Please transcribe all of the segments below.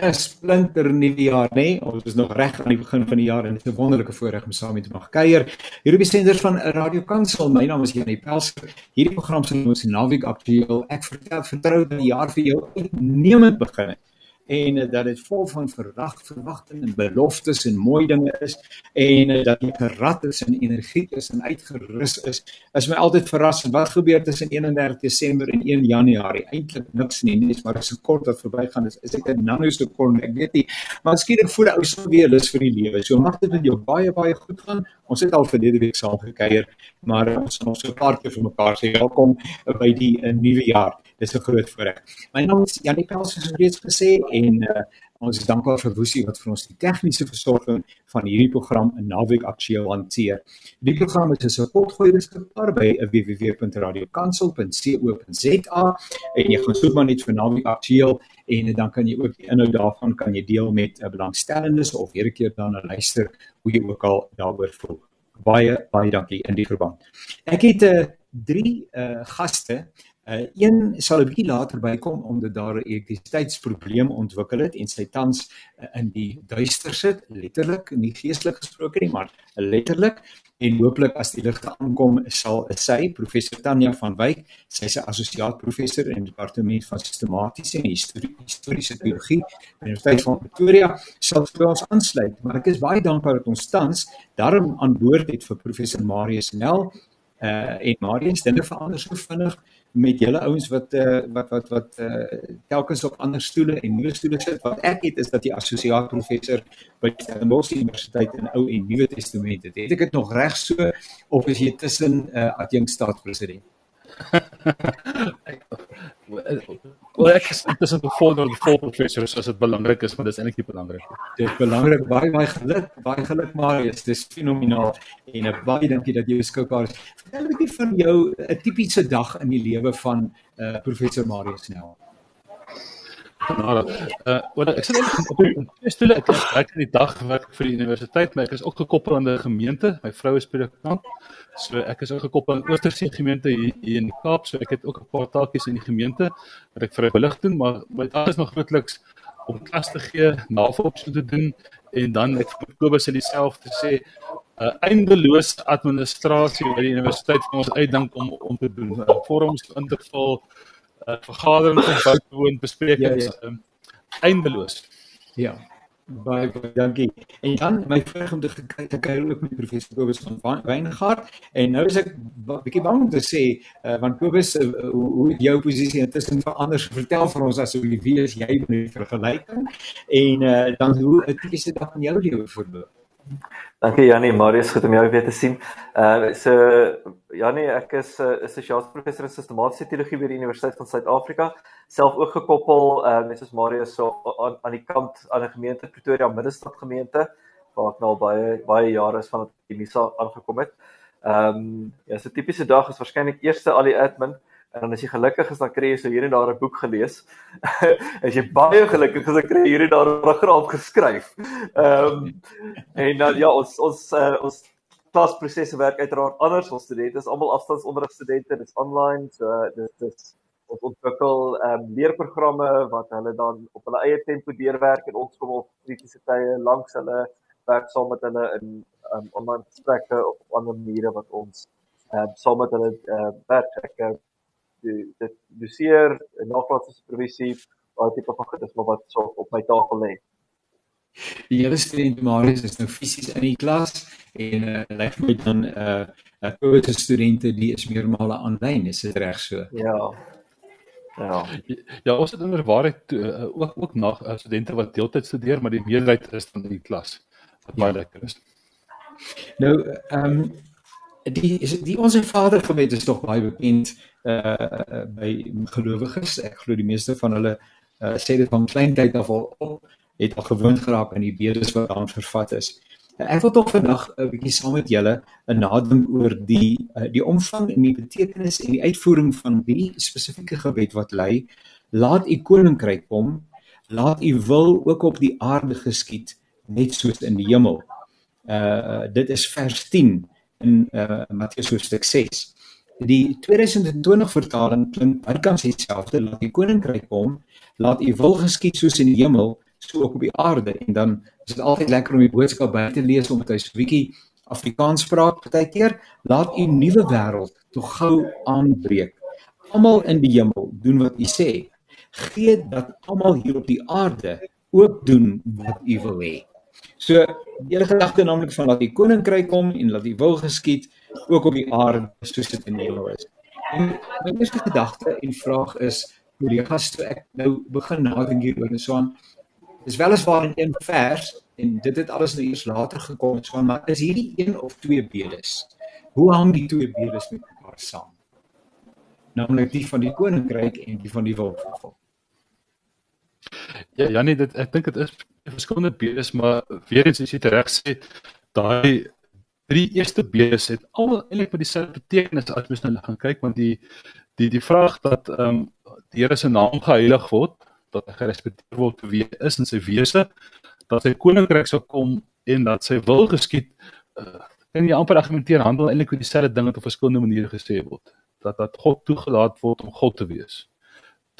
'n splinter nuwe jaar nê. Nee? Ons is nog reg aan die begin van die jaar en dit is 'n wonderlike voorreg om saam met te mag kuier. Hier op die senders van Radio Kansel. My naam is Janie Pelser. Hierdie program se naam is Naweek Aktueel. Ek vertel vertrou dat die jaar vir jou uitnemend begin het en uh, dat dit vol van verwag verwagting en beloftes en mooi dinge is en uh, dat jy gerad is en energiek is en uitgerus is. Is my altyd verras wat gebeur tussen 31 Desember en 1 Januarie. Eintlik niks nie, net maar so kort wat verbygaan is. Is ek 'n nanosekonde, ek weet nie. Maar skielik voel ek ou so weer lus vir die lewe. So mag dit met jou baie baie goed gaan. Ons het al verlede week saam gekuier, maar ons gaan nog so 'n paar keer vir mekaar sê welkom by die uh, nuwe jaar dis 'n groot voorreg. My naam is Janie Pels soos reeds gesê en uh, ons is dankbaar vir Woesie wat vir ons die tegniese versorging van hierdie program in Naweek Aktueel hanteer. Die program is as 'n potgooi beskikbaar by www.radiokansel.co.za en jy gaan soek maar net vir Naweek Aktueel en dan kan jy ook die inhoud daarvan kan jy deel met uh, belangstellendes of weer 'n keer daarna luister hoe jy ook al daaroor voel. Baie baie dankie in die verband. Ek het 'n uh, drie uh, gaste Uh een sal 'n bietjie later bykom omdat daar 'n identiteitsprobleem ontwikkel het en sy tans uh, in die duister sit, letterlik, nie geestelik gesproke nie, maar letterlik en hooplik as die ligte aankom sal sy professor Tanya van Wyk, sy's 'n assosiaat professor in die departement van sistematiese en historie, historiese teologie by die Universiteit van Pretoria, sal vir ons aansluit, maar ek is baie dankbaar dat ons tans daarom aan boord het vir professor Marius Nel uh en Marius dinge verander so vinnig met julle ouens wat uh, wat wat wat uh, telkens op ander stoele en nuwe stoele sit wat ek het is dat die assosiaat professor by Stellenbosch Universiteit in Ou en Nuwe Testament het. Het ek dit nog reg so of is jy tussen uh, adjunkt staatspresident? Wel ek is tussen bevorder en vol professor as dit belangrik is, maar dis eintlik nie belangrik nie. Dit is belangrik baie baie geluk, baie geluk Marius, dis fenomenaal en uh, baie dankie dat jy beskikbaar is. Vertel 'n bietjie van jou 'n tipiese dag in die lewe van uh, professor Marius Snell. Nou, uh, wat ek sê op die stoel ek werk in die dag werk vir die universiteit, maar ek is ook gekoppel aan 'n gemeente. My vrou is predikant. So ek is ook gekoppel aan Oostersee gemeente hier, hier in die Kaap. So ek het ook 'n paar taakies in die gemeente wat ek vrywillig doen, maar my taak is nog grootliks om klas te gee, navorsing te doen en dan ek vir Kobus in dieselfde sê 'n uh, eindelose administrasie by die universiteit vir ons uitdink om om te doen. Uh, Forums in te vul uh, vergaderings en buitewoon besprekings ja, ja. um, eindeloos. Ja. Baie baie dankie. En dan my vrug om te kyk te kyk ook met professor Kobus van Wyngaard en nou is ek bietjie bang om te sê uh, want Kobus uh, hoe, hoe jou posisie intussen verander vertel vir ons asseblief wie is jy in die vergelyking en uh, dan hoe 'n tipiese dag in jou lewe voorloop. Dankie Janie, Marius, goed om jou weer te sien. Uh so Janie, ek is 'n uh, sosiale professor in sistematiese teologie by die Universiteit van Suid-Afrika, self ook gekoppel uh net soos Marius so aan aan die kant aan 'n gemeente Pretoria Middestad gemeente waar ek nou al baie baie jare is vanaf die Misa aangekom het. Ehm um, ja, so 'n tipiese dag is waarskynlik eerste al die admin En as jy gelukkig is dan kry jy so hier en daar 'n boek gelees. as jy baie gelukkig is dan kry jy hier en daar 'n paragraaf geskryf. Ehm um, en dan ja, ons ons uh, ons klasprosesse werk uiteraard anders. Ons studente is almal afstandsonderrigstudente, dit is online, so dit is ons ontwikkel ehm um, leerprogramme wat hulle dan op hulle eie tempo deurwerk en ons kom op kritiese tye langs hulle werk saam met hulle in um, online gesprekke of op ander maniere wat ons ehm um, saam met hulle uh, werk. Ek die dit doseer en nagraadse supervisie daai tipe van goed is maar wat so op my tafel lê. Die hele student Marius is nou fisies in die klas en uh, lyk like my dan 'n uh, 'n groot studente die is meermale aanlyn, is dit reg so? Ja. Ja. Ja, ons het inderwaarheid uh, ook ook na uh, studente wat deeltyd studeer, maar die meerderheid is dan in die klas. Wat baie ja. lekker is. Nou, ehm um, die is die ons Vader gemeente is tog baie bekend uh by gelowiges. Ek glo die meeste van hulle uh sê dit van kleintyd af al het al gewoond geraak aan die bedes wat daar vervat is. Ek wil tog vandag 'n bietjie saam met julle 'n nadink oor die uh, die omvang en die betekenis en die uitvoering van die spesifieke gebed wat lei: Laat u koninkryk kom, laat u wil ook op die aarde geskied net soos in die hemel. Uh dit is vers 10 in uh, Matteus hoofstuk 6. Die 2020 vertaling klink bykans dieselfde: Laat die koninkryk kom, laat u wil geskied soos in die hemel, so ook op die aarde. En dan is dit altyd lekker om die boodskap by te lees omdat hy so 'n bietjie Afrikaans praat. Partykeer laat u nuwe wêreld tog gou aanbreek. Almal in die hemel doen wat u sê. Gee dat almal hier op die aarde ook doen wat u wil hê. So die hele gedagte naamlik van dat die koninkryk kom en dat die wil geskied ook op die aarde soos dit in hemel is. En my eerste gedagte en vraag is kollegas toe ek nou begin nadink hieroor so aan dis weliswaar in een vers en dit het alles nou eers later gekom so maar is hierdie een of twee bedes? Hoe hang die twee bedes met mekaar saam? Naamlik die van die koninkryk en die van die wolfvolk ja ja nee dit ek dink dit is verskillende bedes maar weer eens as jy reg sê daai drie eerste bedes het almal eintlik met dieselfde betekenis as mens nou gaan kyk want die die die vraag dat ehm um, die Here se naam geheilig word dat hy gerespekteer word wie hy is in sy wese dat sy koninkryk sou kom en dat sy wil geskied uh, kan jy amper argumenteer handel eintlik met dieselfde ding wat op verskillende maniere gesê word. Dat dat God toegelaat word om God te wees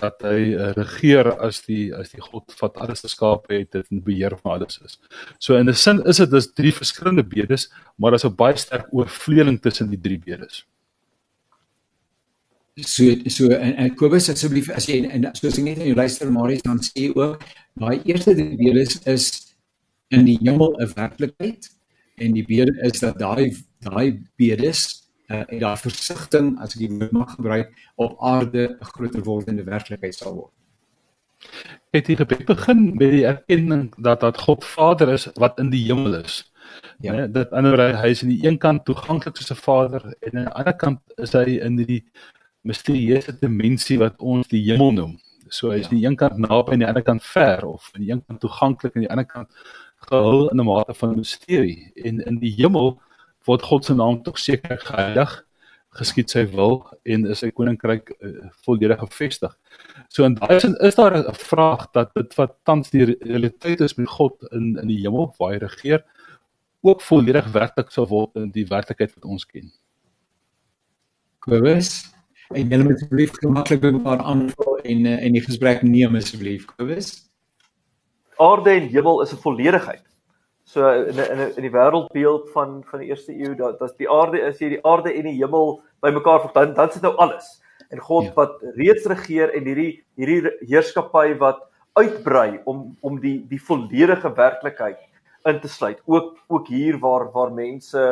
dat hy uh, regeer as die as die God wat alles geskaap het en beheer van alles is. So in 'n sin is dit dus drie verskillende bedes, maar daar's 'n baie sterk oorvleueling tussen die drie bedes. So so en, en Kobus asseblief as jy en soos ek net in jou luister Marius dan sê ook daai eerste deel is is in die hemel 'n werklikheid en die bede is dat daai daai bedes uh, en daai versigtiging as ek die woord mag gebruik op aarde 'n groter wordende werklikheid sal word. Het gebed begin met die erkenning dat dat God Vader is wat in die hemel is. Ja, nee, dat anderswoorde hy is aan die een kant toeganklik soos 'n Vader en aan die ander kant is hy in die misterieuse dimensie wat ons die hemel noem. So hy is aan ja. die een kant naby en aan die ander kant ver of aan die een kant toeganklik en aan die ander kant gehul in 'n mate van misterie. En in die hemel word God se naam tog seker geheilig, geskied sy wil en is sy koninkryk uh, volledig gevestig. So in daai sin is daar 'n vraag dat dit wat tans die realiteit is met God in in die hemel waar hy regeer ook volledig werklik sou word in die werklikheid wat ons ken. Kobus en julle moet asseblief gemaklik met mekaar aanvul en uh, en die gesprek neem asseblief Kobus. Aarde en hemel is 'n volledigheid. So in in in die wêreldbeeld van van die eerste eeu dat dat die aarde is hier die aarde en die hemel bymekaar voeg dan dan sit nou alles. En God ja. wat reeds regeer en hierdie hierdie heerskappy wat uitbrei om om die die volledige werklikheid in te sluit. Ook ook hier waar waar mense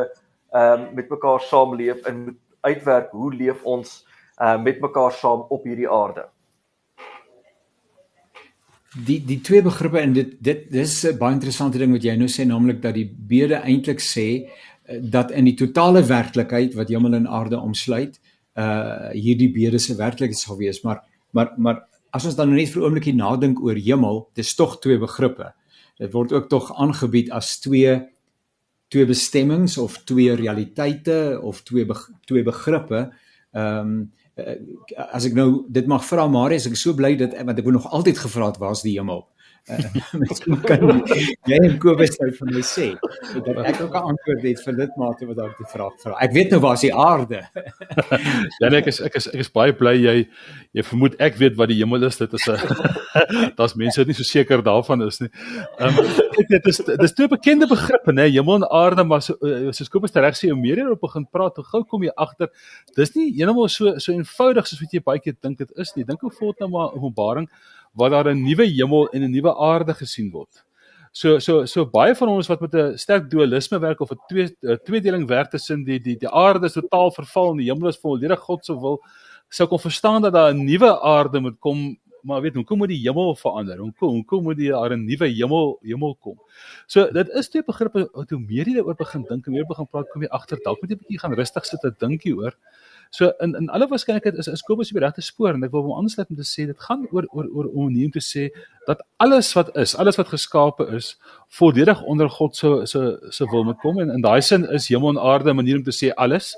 ehm um, met mekaar saamleef en moet uitwerk hoe leef ons uh met mekaar saam op hierdie aarde. Die die twee begrippe en dit dit dis 'n baie interessante ding wat jy nou sê naamlik dat die bede eintlik sê uh, dat in die totale werklikheid wat hemel en aarde omsluit, uh hierdie bede se werklikheid sal wees, maar maar maar as ons dan net vir 'n oomblik hier nadink oor hemel, dis tog twee begrippe. Dit word ook tog aangebied as twee twee bestemmings of twee realiteite of twee be, twee begrippe. Ehm um, as ek nou dit mag vra Marius, ek is so bly dat want ek wou nog altyd gevra het waar's die hemel. Miskien uh, kan jy en Kobus nou vir my sê dat ek ook 'n antwoord het vir dit mate wat dalk die vraag vra. Ek weet nou waar's die aarde. ja nee, ek is ek is ek is baie bly jy jy vermoed ek weet wat die hemel is. Dit is 'n daar's mense wat nie so seker daarvan is nie. Ehm um, dit is dis twee bekende begrippe nê, hemel en aarde, maar so eh, soos Kobus reg sê, hoe meer jy op begin praat, hoe gou kom jy agter dis nie heeltemal so so eenvoudig soos wat jy baie keer dink dit is nie. Dink hoe voort nou maar Openbaring waar daar 'n nuwe hemel en 'n nuwe aarde gesien word. So so so baie van ons wat met 'n sterk dualisme werk of 'n twee tweedeling werk tussen die die die aarde is totaal verval en die hemel is volledig God se wil, sou kon verstaan dat daar 'n nuwe aarde moet kom, maar weet hoe kom moet die hemel verander? Hoe kom hoe kom moet die daar 'n nuwe hemel hemel kom? So dit is twee begrippe wat hoe meer jy daaroor begin dink en meer begin praat, kom jy agter dalk moet jy 'n bietjie gaan rustig sit en dink hieroor. So in in alle waarskynlikheid is is Kobus op die regte spoor en ek wil hom aansluit om te sê dit gaan oor oor oor om nie om te sê dat alles wat is, alles wat geskape is, volledig onder God se se se wil moet kom en in daai sin is hemel en aarde 'n manier om te sê alles.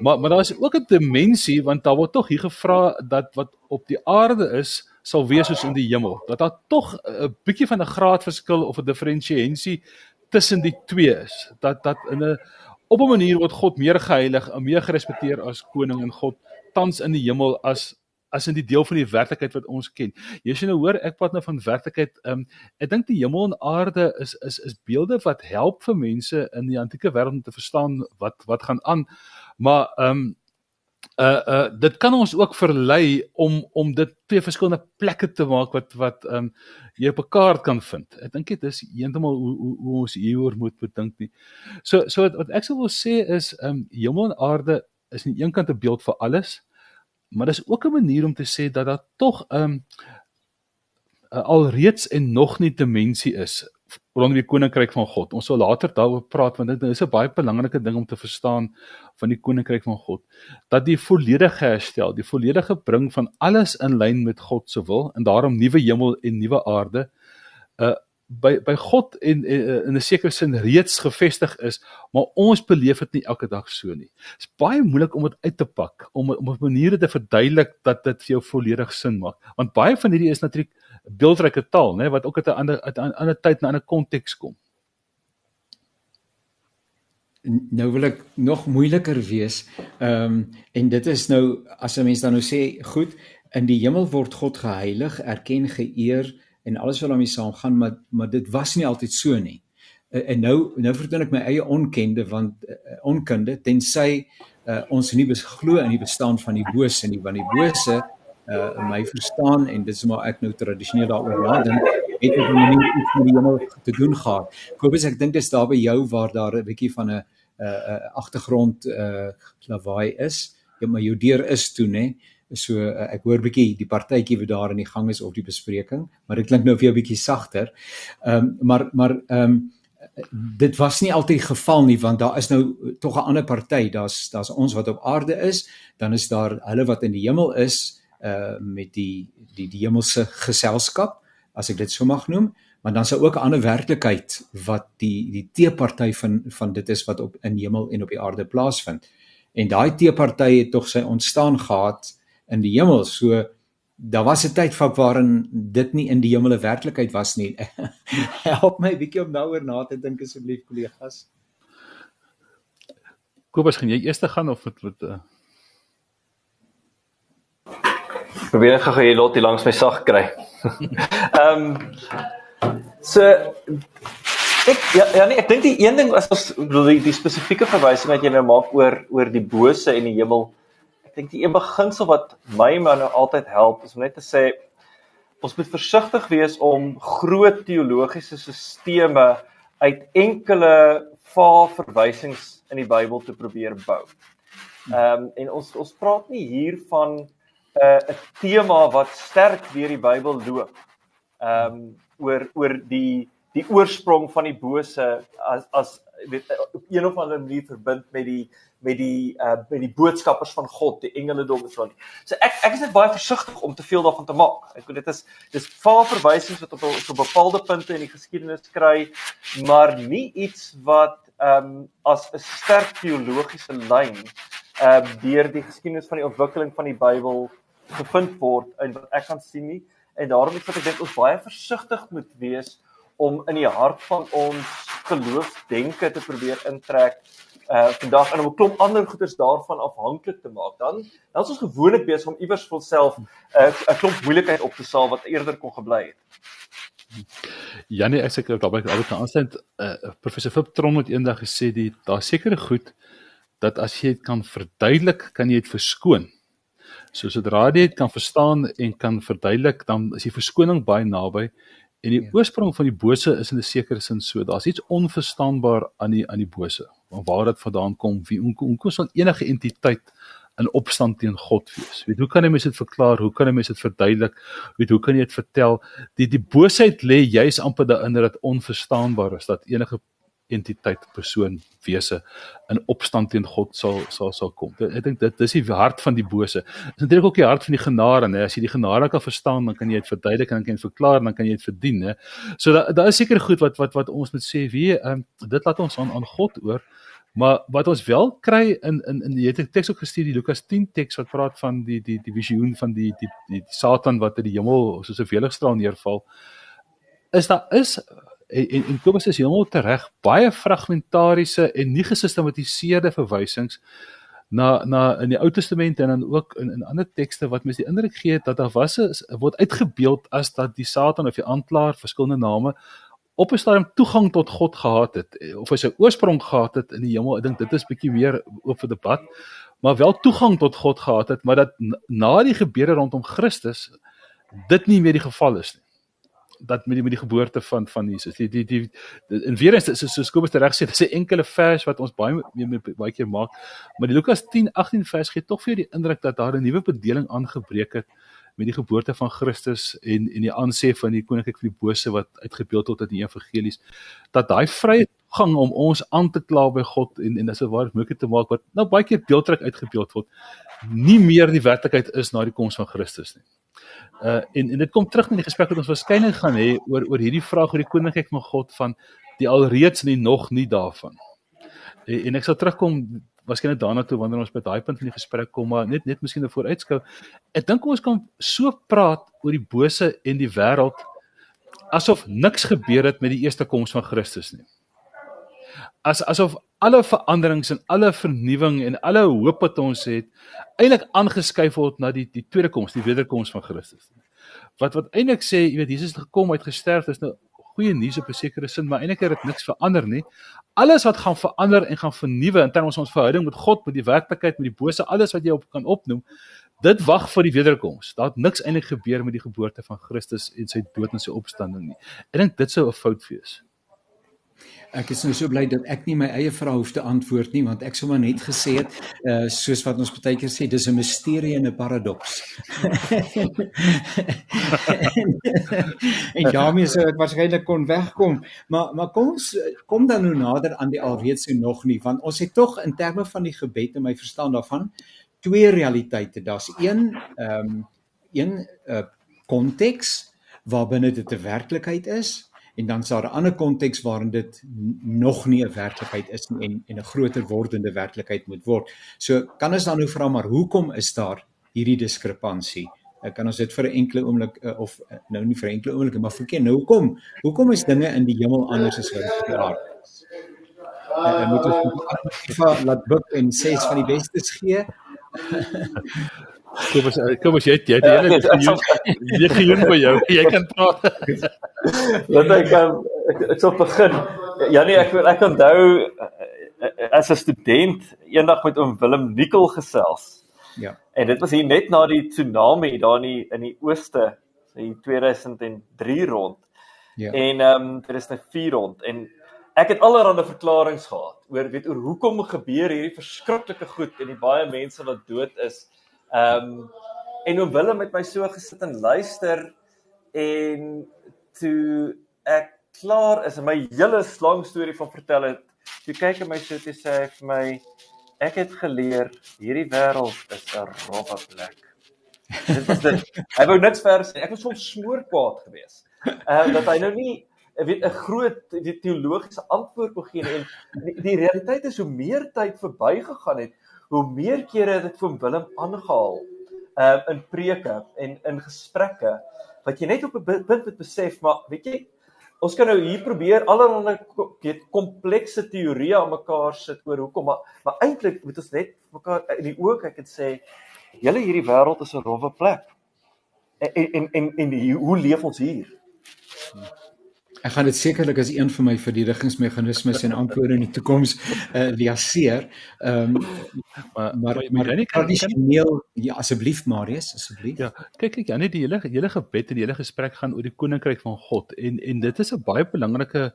Maar maar daar is ook 'n dimensie want daar word tog hier gevra dat wat op die aarde is sal wees soos in die hemel. Dat daar tog 'n bietjie van 'n graadverskil of 'n diferensiënsie tussen die twee is. Dat dat in 'n op 'n manier word God meer geheilig en meer gerespekteer as koning en God tans in die hemel as as in die deel van die werklikheid wat ons ken. Jy sien nou hoor ek praat nou van werklikheid. Ehm um, ek dink die hemel en aarde is is is beelde wat help vir mense in die antieke wêreld om te verstaan wat wat gaan aan. Maar ehm um, uh uh dit kan ons ook verlei om om dit twee verskillende plekke te maak wat wat um, jy op 'n kaart kan vind. Ek dink dit is heeltemal hoe, hoe hoe ons hieroor moet bedink nie. So so wat, wat ek sou wil sê is um, hemel en aarde is aan die een kant 'n beeld vir alles, maar dis ook 'n manier om te sê dat daar tog um, alreeds en nog nie dimensie is rondom die koninkryk van God. Ons sal later daaroor praat want dit is 'n baie belangrike ding om te verstaan van die koninkryk van God. Dat die volledige herstel, die volledige bring van alles in lyn met God se wil en daarom nuwe hemel en nuwe aarde uh by by God en, en in 'n sekere sin reeds gevestig is, maar ons beleef dit nie elke dag so nie. Dit is baie moeilik om dit uit te pak, om om op maniere te verduidelik dat dit vir jou volledig sin maak. Want baie van hierdie is natuurlik beeldryke taal, nê, wat ook uit 'n ander uit 'n ander tyd na 'n ander konteks kom. Nou wil ek nog moeiliker wees. Ehm um, en dit is nou as 'n mens dan nou sê, goed, in die hemel word God geheilig, erken, geëer en alles wat daarmee saamgaan, maar maar dit was nie altyd so nie. En nou nou vertoon ek my eie onkende want uh, onkunde tensy uh, ons nie glo in die bestaan van die bose nie, want die bose uh my verstaan en dit is maar ek nou tradisioneel daaroor nadink het op 'n manier iets die hemel te doen gehad. Kobus ek dink dit is daar by jou waar daar 'n bietjie van 'n 'n agtergrond uh lawaai is. Ja maar jou deur is toe nê. So uh, ek hoor bietjie die partytjie wat daar in die gang is of die bespreking, maar dit klink nou vir jou bietjie sagter. Ehm um, maar maar ehm um, dit was nie altyd geval nie want daar is nou tog 'n ander party. Daar's daar's ons wat op aarde is, dan is daar hulle wat in die hemel is uh met die die die hemelse geselskap as ek dit so mag noem maar dan sou ook 'n ander werklikheid wat die die teeparty van van dit is wat op in hemel en op die aarde plaasvind en daai teeparty het tog sy ontstaan gehad in die hemel so daar was 'n tyd van waarin dit nie in die hemele werklikheid was nie help my bietjie om daaroor na te dink asseblief kollegas Kobus gaan jy eers gaan of wat wat uh... Probeer ek gou hier lot hier langs my sag kry. Ehm um, so ek ja, ja nee, ek dink die een ding as ons bedoel die, die spesifieke verwysing wat jy nou maak oor oor die bose en die hemel. Dink die een beginsel wat my man nou altyd help is om net te sê ons moet versigtig wees om groot teologiese sisteme uit enkele vaal verwysings in die Bybel te probeer bou. Ehm um, en ons ons praat nie hier van 'n uh, 'n tema wat sterk deur die Bybel loop. Ehm um, oor oor die die oorsprong van die bose as as weet op een of ander manier verbind met die met die uh met die boodskappers van God, die engeledom en so aan. So ek ek is net baie versigtig om te veel daarvan te maak. Ek weet dit is dis vaal verwysings wat op op bepaalde punte in die geskiedenis kry, maar nie iets wat ehm um, as 'n sterk teologiese lyn uh, deur die geskiedenis van die ontwikkeling van die Bybel gevind word en wat ek kan sien nie en daarom is wat ek dink ons baie versigtig moet wees om in die hart van ons geloofsdenke te probeer intrek uh vandag en om 'n klomp ander goeders daarvan afhanklik te maak. Dan dan is ons gewoonlik besig om iewers vir onsself 'n uh, 'n klomp moeilikheid op te saal wat eerder kon gebly het. Janie, ek ek daarby ek altyd aansluit. Uh professor Fip Tron het eendag gesê die daar sekere goed dat as jy dit kan verduidelik, kan jy dit verskoon. So sodra jy dit kan verstaan en kan verduidelik, dan is die verskoning baie naby. En die ja. oorsprong van die bose is in 'n sekere sin so, daar's iets onverstaanbaar aan die aan die bose. Van waar dit vandaan kom, wie hoe hoe kom so enige entiteit in opstand teen God wees. Weet hoe kan jy mens dit verklaar? Hoe kan jy mens dit verduidelik? Weet hoe kan jy dit vertel? Die die boosheid lê juis amper daarin dat onverstaanbaar is dat enige entiteit persoon wese in opstand teen God sal sal sal kom. Ek dink dit dis die hart van die bose. Dit is natuurlik ook die hart van die genade, né? As jy die genade kan verstaan, dan kan jy dit verduidelik en dan kan jy dit verklaar en dan kan jy dit verdien, né? So daar daar is seker goed wat wat wat ons moet sê, wie ehm um, dit laat ons aan aan God oor. Maar wat ons wel kry in in in die teks ook gestuur die Lukas 10 teks wat praat van die die die visioen van die die die, die Satan wat uit die hemel soos 'n weligstraal neerval. Is daar is en en, en Kobus is heeltemal reg baie fragmentariese en nie gesistematiseerde verwysings na na in die Ou Testament en dan ook in in ander tekste wat mens die indruk gee dat daar was 'n word uitgebeeld as dat die Satan of die aanklaer verskillende name op 'n stadium toegang tot God gehad het of hy sy oorsprong gehad het in die hemel. Ek dink dit is bietjie meer oop vir debat, maar wel toegang tot God gehad het, maar dat na die gebeure rondom Christus dit nie meer die geval is nie dat met die met die geboorte van van Jesus. Die die die, in weer eens so so Kobus reg sê, dis 'n enkele vers wat ons baie baie keer maak, maar die Lukas 10:18 vers gee tog vir die indruk dat daar 'n nuwe bedeling aangebreek het met die geboorte van Christus en en die aansê van die koninkryk van die bose wat uitgebeeld word in die evangelies dat daai vrye gang om ons aan te kla by God en en dis 'n waar moeite te maak wat nou baie keer beeldryk uitgebeeld word nie meer die werklikheid is na die koms van Christus nie. Uh en en dit kom terug in die gesprek wat ons waarskynlik gaan hê oor oor hierdie vraag oor die koninkryk van God van die alreeds nie nog nie daarvan. En, en ek sal terugkom waarskynlik daarna toe wanneer ons by daai punt van die gesprek kom maar net net miskien vooruitskou. Ek dink ons kan so praat oor die bose en die wêreld asof niks gebeur het met die eerste koms van Christus nie as asof alle veranderings en alle vernuwing en alle hoop wat ons het eintlik aangeskuif word na die die tweede koms, die wederkoms van Christus. Wat wat eintlik sê, jy weet Jesus het gekom, hy het gesterf, dis nou goeie nuus op 'n sekere sin, maar eintlik het dit niks verander nie. Alles wat gaan verander en gaan vernuwe in terme van ons verhouding met God, met die werklikheid, met die bose, alles wat jy op kan opnoem, dit wag vir die wederkoms. Daar het niks eintlik gebeur met die geboorte van Christus en sy dood en sy opstanding nie. Ek dink dit sou 'n fout wees. Ek is nou so bly dat ek nie my eie vrae hoef te antwoord nie want ek sou maar net gesê het uh soos wat ons baie keer sê dis 'n misterie en 'n paradoks. en daarmee sou ek waarskynlik kon wegkom, maar maar kom ons kom dan nou nader aan die alreeds en nog nie want ons het tog in terme van die gebed en my verstaan daarvan twee realiteite. Daar's een ehm um, een uh konteks waarbinne dit 'n werklikheid is en dan is daar 'n ander konteks waarin dit nog nie 'n werklikheid is nie en en 'n groter wordende werklikheid moet word. So kan ons dan nou vra maar hoekom is daar hierdie diskrepansie? Ek kan ons dit vir 'n enkele oomblik uh, of uh, nou nie vir 'n enkele oomblik maar vir ken nou hoekom? Hoekom is dinge in die hemel anders as wat op aarde is? Uh, moet ons laat boek en ses van die bestes gee. Kom ons kom ons jy jy die hele jy geheim by jou. Jy kan praat. Laat ek kan ek sou begin. Ja nee, ek ek onthou eh, as 'n student eendag met oom Willem Nikkel gesels. Ja. En dit was hier net na die tsunami daar in die, in die ooste, in 2003 rond. Ja. En ehm um, dit is nou 4 rond en ek het allerlei verklaringe gehad oor weet oor hoekom gebeur hierdie verskriklike goed en die baie mense wat dood is. Ehm um, en oom Willem het my so gesit en luister en toe ek klaar is en my hele lang storie van vertel het, toe kyk hy my so toe sê hy vir my ek het geleer hierdie wêreld is 'n rowwe plek. Dit was dit. Hy wou niks vers sê. Ek was soms smoorkwaad geweest. Ehm uh, dat hy nou nie weet 'n groot die teologiese antwoord wou gee en die, die realiteit is hoe meer tyd verbygegaan het, hoe meer kere het dit vir Willem aangehaal uh in preke en in gesprekke wat jy net op 'n punt moet besef maar weet jy ons kan nou hier probeer allerlei weet komplekse teorieë aan mekaar sit oor hoekom maar maar eintlik moet ons net mekaar in die oë kyk en sê julle hierdie wêreld is 'n rowwe plek en en en, en, hoe leef ons hier. Ek gaan dit sekerlik as een van my verdedigingsmeganismes en antwoorde in die toekoms uh liaseer. Ehm um, maar maar maar nie tradisioneel ja asseblief Marius asseblief. Ja, kyk kyk Janie die hele hele gebed en die hele gesprek gaan oor die koninkryk van God en en dit is 'n baie belangrike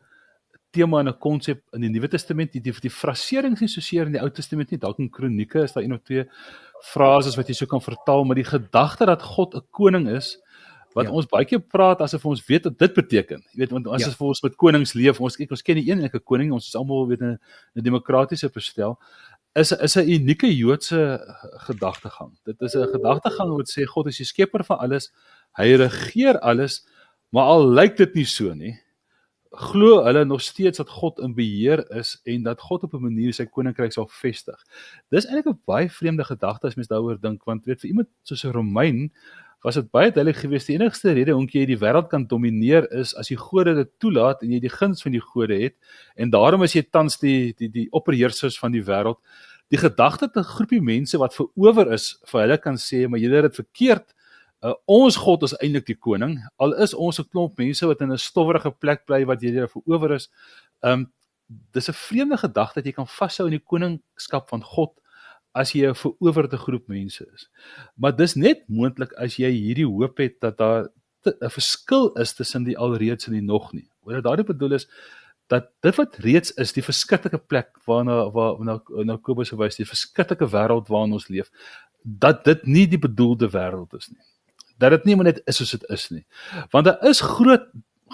tema en 'n konsep in die Nuwe Testament. Die die, die fraserings nie so seer in die Ou Testament nie. Dalk in Kronieke is daar een of twee frases wat jy so kan vertaal, maar die gedagte dat God 'n koning is, wat ja. ons baie keer praat asof ons weet wat dit beteken. Jy weet want as ja. ons met konings leef, ons kyk ons ken die enige koning, ons is almal weet 'n 'n demokratiese bestel is is 'n unieke Joodse gedagtegang. Dit is 'n gedagtegang wat sê God is die skepper van alles. Hy regeer alles, maar al lyk dit nie so nie. Glo hulle nog steeds dat God in beheer is en dat God op 'n manier sy koninkryk sal vestig. Dis eintlik 'n baie vreemde gedagte as mens daaroor dink want weet vir iemand soos 'n Romein was dit baie duidelik geweest die enigste rede hoekom jy die wêreld kan domineer is as die gode dit toelaat en jy die guns van die gode het en daarom is jy tans die die die opperheersers van die wêreld die gedagte dat 'n groepie mense wat verower is vir hulle kan sê maar julle het dit verkeerd. Uh, ons God is eintlik die koning. Al is ons 'n klomp mense wat in 'n stowwerige plek bly wat julle verower is. Um dis 'n vreemde gedagte dat jy kan vashou in die koningskap van God as jy 'n verowerde groep mense is. Maar dis net moontlik as jy hierdie hoop het dat daar 'n verskil is tussen die alreeds en die nog nie. Wat daardie bedoel is dat dit wat reeds is, die verskriklike plek waarna waar na na Kobus verwys, die verskriklike wêreld waarin ons leef, dat dit nie die bedoelde wêreld is nie. Dat dit nie net is soos dit is nie. Want daar is groot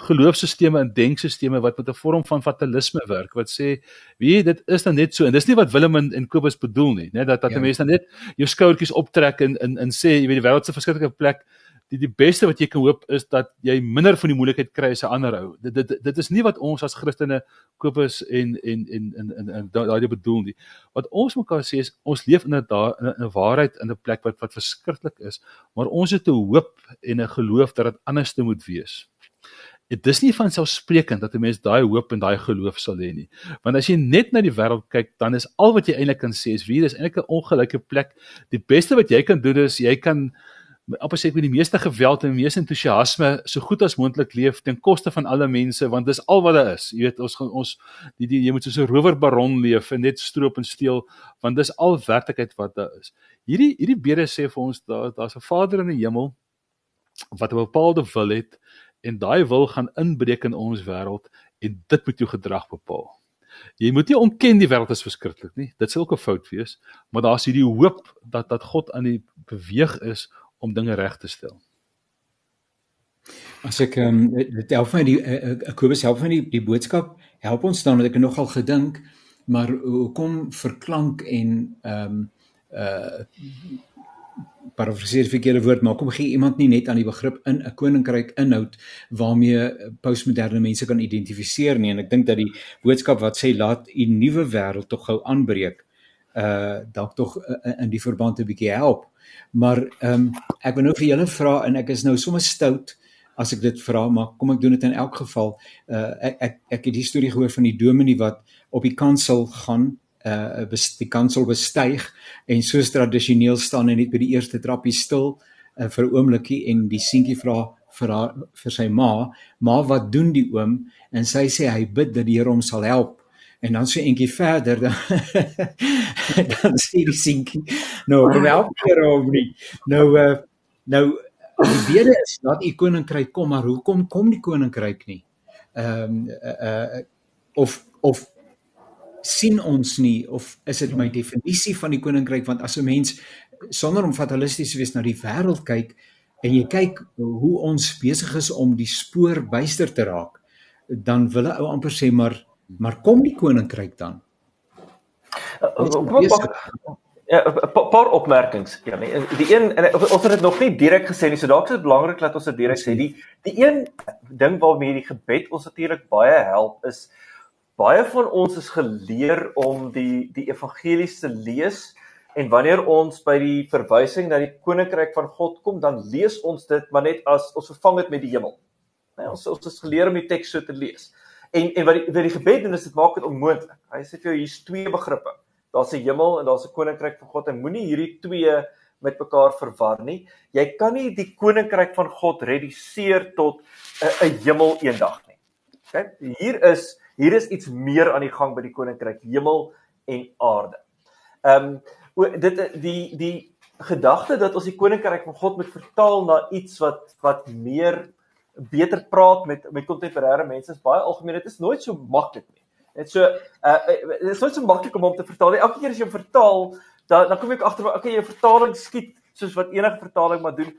geloofsstelsels en denkstelsels wat met 'n vorm van fatalisme werk wat sê wie dit is dan net so. En dis nie wat Willem en, en Kobus bedoel nie net dat dat ja. mense dan net jou skouertjies optrek en en en sê jy weet die wêreld se verskriklike plek. Die die beste wat jy kan hoop is dat jy minder van die moeilikheid kry as 'n ander ou dit, dit dit is nie wat ons as Christene Kobus en en en en en, en daai bedoel nie. Wat ons mekaar sê is ons leef in 'n in 'n waarheid in 'n plek wat wat verskriklik is maar ons het 'n hoop en 'n geloof dat dit anders te moet wees Dit is nie van selfsprekend dat 'n mens daai hoop en daai geloof sal hê nie. Want as jy net na die wêreld kyk, dan is al wat jy eintlik kan sê is wie is eintlik 'n ongelukkige plek. Die beste wat jy kan doen is jy kan amper sê met die meeste geweld en die meeste entoesiasme so goed as moontlik leef ten koste van alle mense want dis al wat daar is. Jy weet ons gaan ons die, die jy moet soos 'n rowerbaron leef en net stroop en steel want dis al werklikheid wat daar is. Hierdie hierdie bede sê vir ons daar daar's 'n Vader in die hemel wat 'n bepaalde wil het en daai wil gaan inbreek in ons wêreld en dit moet jou gedrag bepaal. Jy moet nie ontken die wêreld is verskriklik nie. Dit sou ook 'n fout wees, maar daar's hierdie hoop dat dat God aan die beweeg is om dinge reg te stel. As ek ehm um, dit help my die uh, Kobus help my die die boodskap help ons dan dat ek nogal gedink maar hoekom verklank en ehm um, uh parafraseer die verkeerde woord maar kom gee iemand nie net aan die begrip in 'n koninkryk inhoud waarmee postmoderne mense kan identifiseer nie. En ek dink dat die boodskap wat sê laat 'n nuwe wêreld tog gou aanbreek uh dalk tog uh, in die verband 'n bietjie help. Maar ehm um, ek wil nou vir julle vra en ek is nou sommer stout as ek dit vra maar kom ek doen dit in elk geval. Uh ek ek, ek het die storie gehoor van die dominee wat op die kansel gaan uh die kansel bestyg en soos tradisioneel staan en net by die eerste trappie stil uh, vir 'n oombliekie en die seentjie vra vir haar vir sy ma, "Ma, wat doen die oom?" En sy sê hy bid dat die Here hom sal help. En dan sê eentjie verder dan, dan sê die seentjie, "Nou, kom help hier hom nie." Nou uh nou die bede is dat u koninkryk kom, maar hoekom kom die koninkryk nie? Ehm um, uh, uh of of sien ons nie of is dit my definisie van die koninkryk want as 'n mens sonder om fatalisties te wees na die wêreld kyk en jy kyk hoe ons besig is om die spoor byster te raak dan wil 'n ou amper sê maar maar kom die koninkryk dan Ja, 'n paar opmerkings. Ja, nee, die een en ons het dit nog nie direk gesê nie, so dalk is dit belangrik dat ons dit direk sê. Die die een ding waarmee die gebed ons natuurlik baie help is baie van ons is geleer om die die evangelies te lees en wanneer ons by die verwysing na die koninkryk van God kom, dan lees ons dit maar net as ons vervang dit met die hemel. Nee, ons ons is geleer om die teks so te lees. En en wat die wat die gebed doen is dit maak dit onmoontlik. Hy sê vir jou hier's twee begrippe. Daar's 'n hemel en daar's 'n koninkryk van God en moenie hierdie twee met mekaar verwar nie. Jy kan nie die koninkryk van God reduseer tot 'n hemel eendag nie. OK? Hier is hier is iets meer aan die gang by die koninkryk hemel en aarde. Ehm um, dit die die gedagte dat ons die koninkryk van God moet vertaal na iets wat wat meer beter praat met met kontemporêre mense is baie algemeen. Dit is nooit so maklik nie. Dit so uh dit is nooit so maklik om hom te vertaal. Elke keer as jy hom vertaal, dan dan kom ek agter, okay, jou vertaling skiet soos wat enige vertaling maar doen,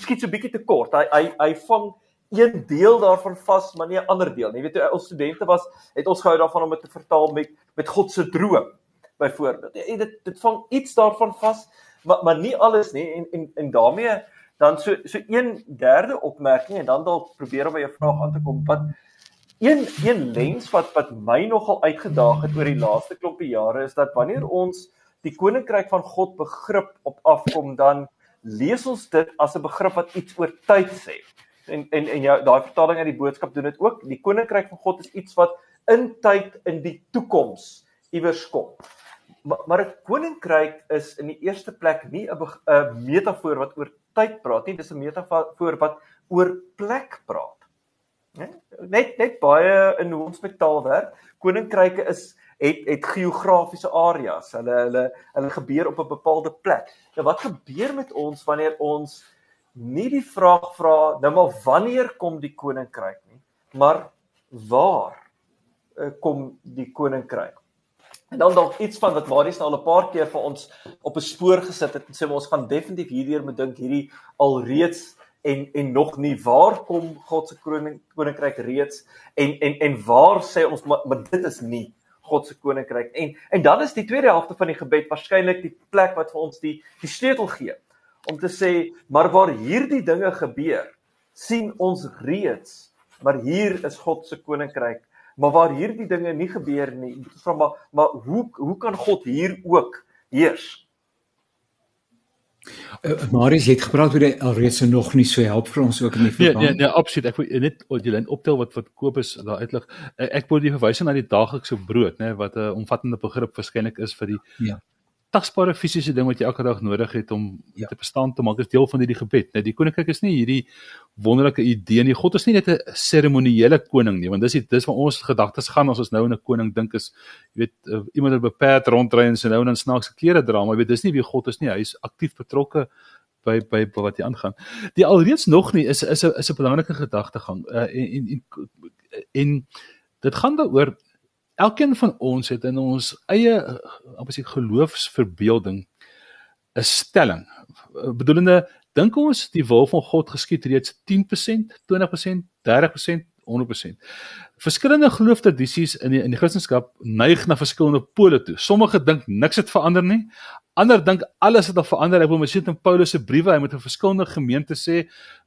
skiet so bietjie te kort. Hy hy hy vang een deel daarvan vas, maar nie 'n ander deel nie. Jy weet toe ons studente was, het ons gehou daarvan om dit te vertaal met met God se droom byvoorbeeld. Ja, dit dit vang iets daarvan vas, maar maar nie alles nie en en en daarmee dan so so 1/3 opmerking en dan dalk probeer om by jou vraag aan te kom wat een een lens wat wat my nogal uitgedaag het oor die laaste klompie jare is dat wanneer ons die koninkryk van God begrip op afkom dan lees ons dit as 'n begrip wat iets oor tyd sê en en en jou daai vertaling uit die boodskap doen dit ook. Die koninkryk van God is iets wat in tyd in die toekoms iewers kom. maar, maar 'n koninkryk is in die eerste plek nie 'n metafoor wat oor tyd praat nie, dis 'n metafoor wat oor plek praat. Net net baie in hoe ons met taal werk. Koninkryke is het het geografiese areas. Hulle hulle hulle gebeur op 'n bepaalde plek. Nou wat gebeur met ons wanneer ons nie die vraag vra nou maar wanneer kom die koninkryk nie, maar waar uh, kom die koninkryk? En dan dalk iets van wat Marius nou al 'n paar keer vir ons op 'n spoor gesit het en sê ons gaan definitief hierdeur moet dink hierdie alreeds en en nog nie waar kom God se koning koninkryk reeds en en en waar sê ons maar, maar dit is nie God se koninkryk. En en dan is die tweede helfte van die gebed waarskynlik die plek wat vir ons die die sleutel gee om te sê maar waar hierdie dinge gebeur, sien ons reeds maar hier is God se koninkryk. Maar waar hierdie dinge nie gebeur nie, vra maar maar hoe hoe kan God hier ook heers? Uh, Marius het gepraat oor die alreeds nog nie so help vir ons ook in die verband. Nee, nee, nee, absoluut. Ek wil net die lyn optel wat wat Kobus daar uitlig. Uh, ek word die verwysing na die daaglikse brood, nê, wat 'n omvattende begrip verskynlik is vir die ja tasbare fisiese ding wat jy elke dag nodig het om ja. te bestaan te maak is deel van hierdie gebed. Nou die koninkryk is nie hierdie wonderlike idee nie. God is nie net 'n seremoniële koning nie, want dis dis waar ons gedagtes gaan as ons nou aan 'n koning dink is, jy weet, uh, iemand wat beperk rondry en sy nou dan snaakse klere dra, maar jy weet dis nie wie God is nie. Hy is aktief betrokke by by wat hier aangaan. Die alreeds nog nie is is 'n is 'n belangrike gedagtegang. Uh, en, en en en dit gaan daaroor elkeen van ons het in ons eie sê geloofsverbeelding 'n stelling. Bedoelende dink ons die wil van God geskied reeds 10%, 20%, 30%, 100%. Verskillende gelooftradisies in die in die Christendom neig na verskillende pole toe. Sommige dink niks het verander nie. Ander dink alles het al verander. Ek wil mens sien in Paulus se briewe, hy moet in verskillende gemeentes sê.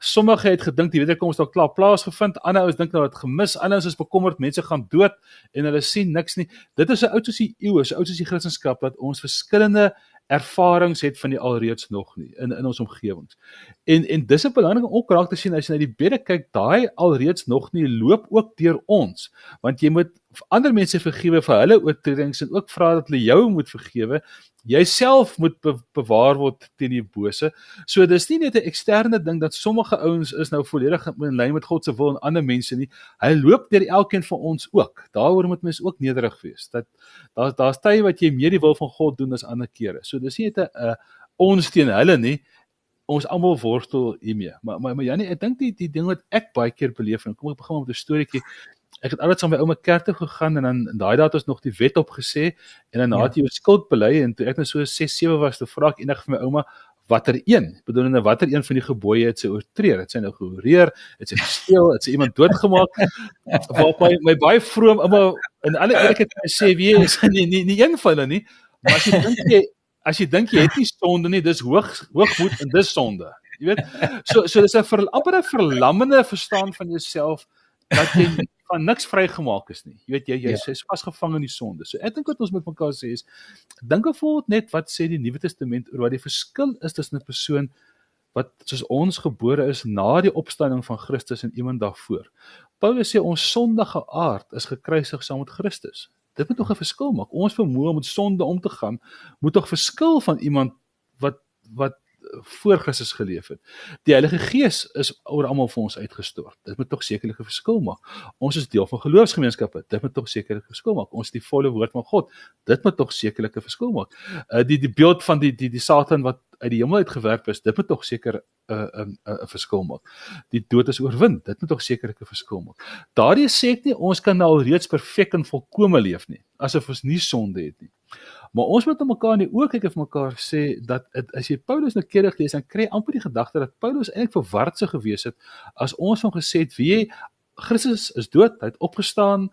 Sommige het gedink die wederkoms dalk klaar plaasgevind. Ander ouens dink nou het gemis. Ander ouens is bekommerd mense gaan dood en hulle sien niks nie. Dit is 'n oud soos die eeue, so oud soos die Christendom dat ons verskillende ervarings het van die alreeds nog nie in in ons omgewings. En en dis 'n belangrike okraak te sien as jy na die bede kyk, daai alreeds nog nie loop ook deur ons, want jy moet ander mense vergewe vir hulle oortredings en ook vra dat hulle jou moet vergewe jouself moet be bewaar word teen die bose. So dis nie net 'n eksterne ding dat sommige ouens is nou volledig in lyn met God se wil en ander mense nie. Hy loop deur elkeen van ons ook. Daaroor moet mens ook nederig wees. Dat daar's daar's tye wat jy meer die wil van God doen as ander kere. So dis nie net 'n uh, ons teen hulle nie. Ons almal worstel hiermee. Maar maar, maar Janie, ek dink die die ding wat ek baie keer beleef en kom ek begin met 'n storieetjie ek het altyd saam met my ouma kerk toe gegaan en dan daai dae het ons nog die wet opgesê en dan ja. het jy jou skuld bely en toe ek net so 6 7 was toe vra ek eendag vir my ouma watter een? Bedoelende watter een van die gebooie het sy oortree? Het sy nou gehoreer het sy gesteel? Het sy iemand doodgemaak? Waar my my baie vroom ouma in alle eerlikheid sê wie is nie nie nie een van hulle nie. Maar as jy dink jy as jy dink jy het nie sonde nie dis hoog hoogmoed en dis sonde. Jy weet? So so dis 'n amper 'n verlammende verstaan van jouself dat jy van niks vrygemaak is nie. Jy weet jy jy ja. vasgevang in die sonde. So ek dink wat ons met mekaar sê is dink of net wat sê die Nuwe Testament oor wat die verskil is tussen 'n persoon wat soos ons gebore is na die opstanding van Christus en iemand daarvoor. Paulus sê ons sondige aard is gekruisig saam met Christus. Dit moet nog 'n verskil maak. Ons vermoë om met sonde om te gaan moet tog verskil van iemand wat wat voor Christus geleef het. Die Heilige Gees is oor almal vir ons uitgestort. Dit moet tog sekerlik 'n verskil maak. Ons is deel van geloofsgemeenskappe. Dit moet tog sekerlik 'n verskil maak. Ons is die volle woord van God. Dit moet tog sekerlik 'n verskil maak. Uh die die beeld van die die die Satan wat uit die hemel uitgewerp is, dit moet tog seker 'n uh, 'n uh, 'n uh, verskil maak. Die dood is oorwin. Dit moet tog sekerlik 'n verskil maak. Daardie sê ek nie ons kan nou al reeds perfek en volkome leef nie, asof ons nie sonde het nie. Maar ons moet mekaar in die oë kyk en vir mekaar sê dat het, as jy Paulus nou keer gelees dan kry amper die gedagte dat Paulus eintlik verward sou gewees het as ons hom gesê het wie Christus is dood, hy het opgestaan,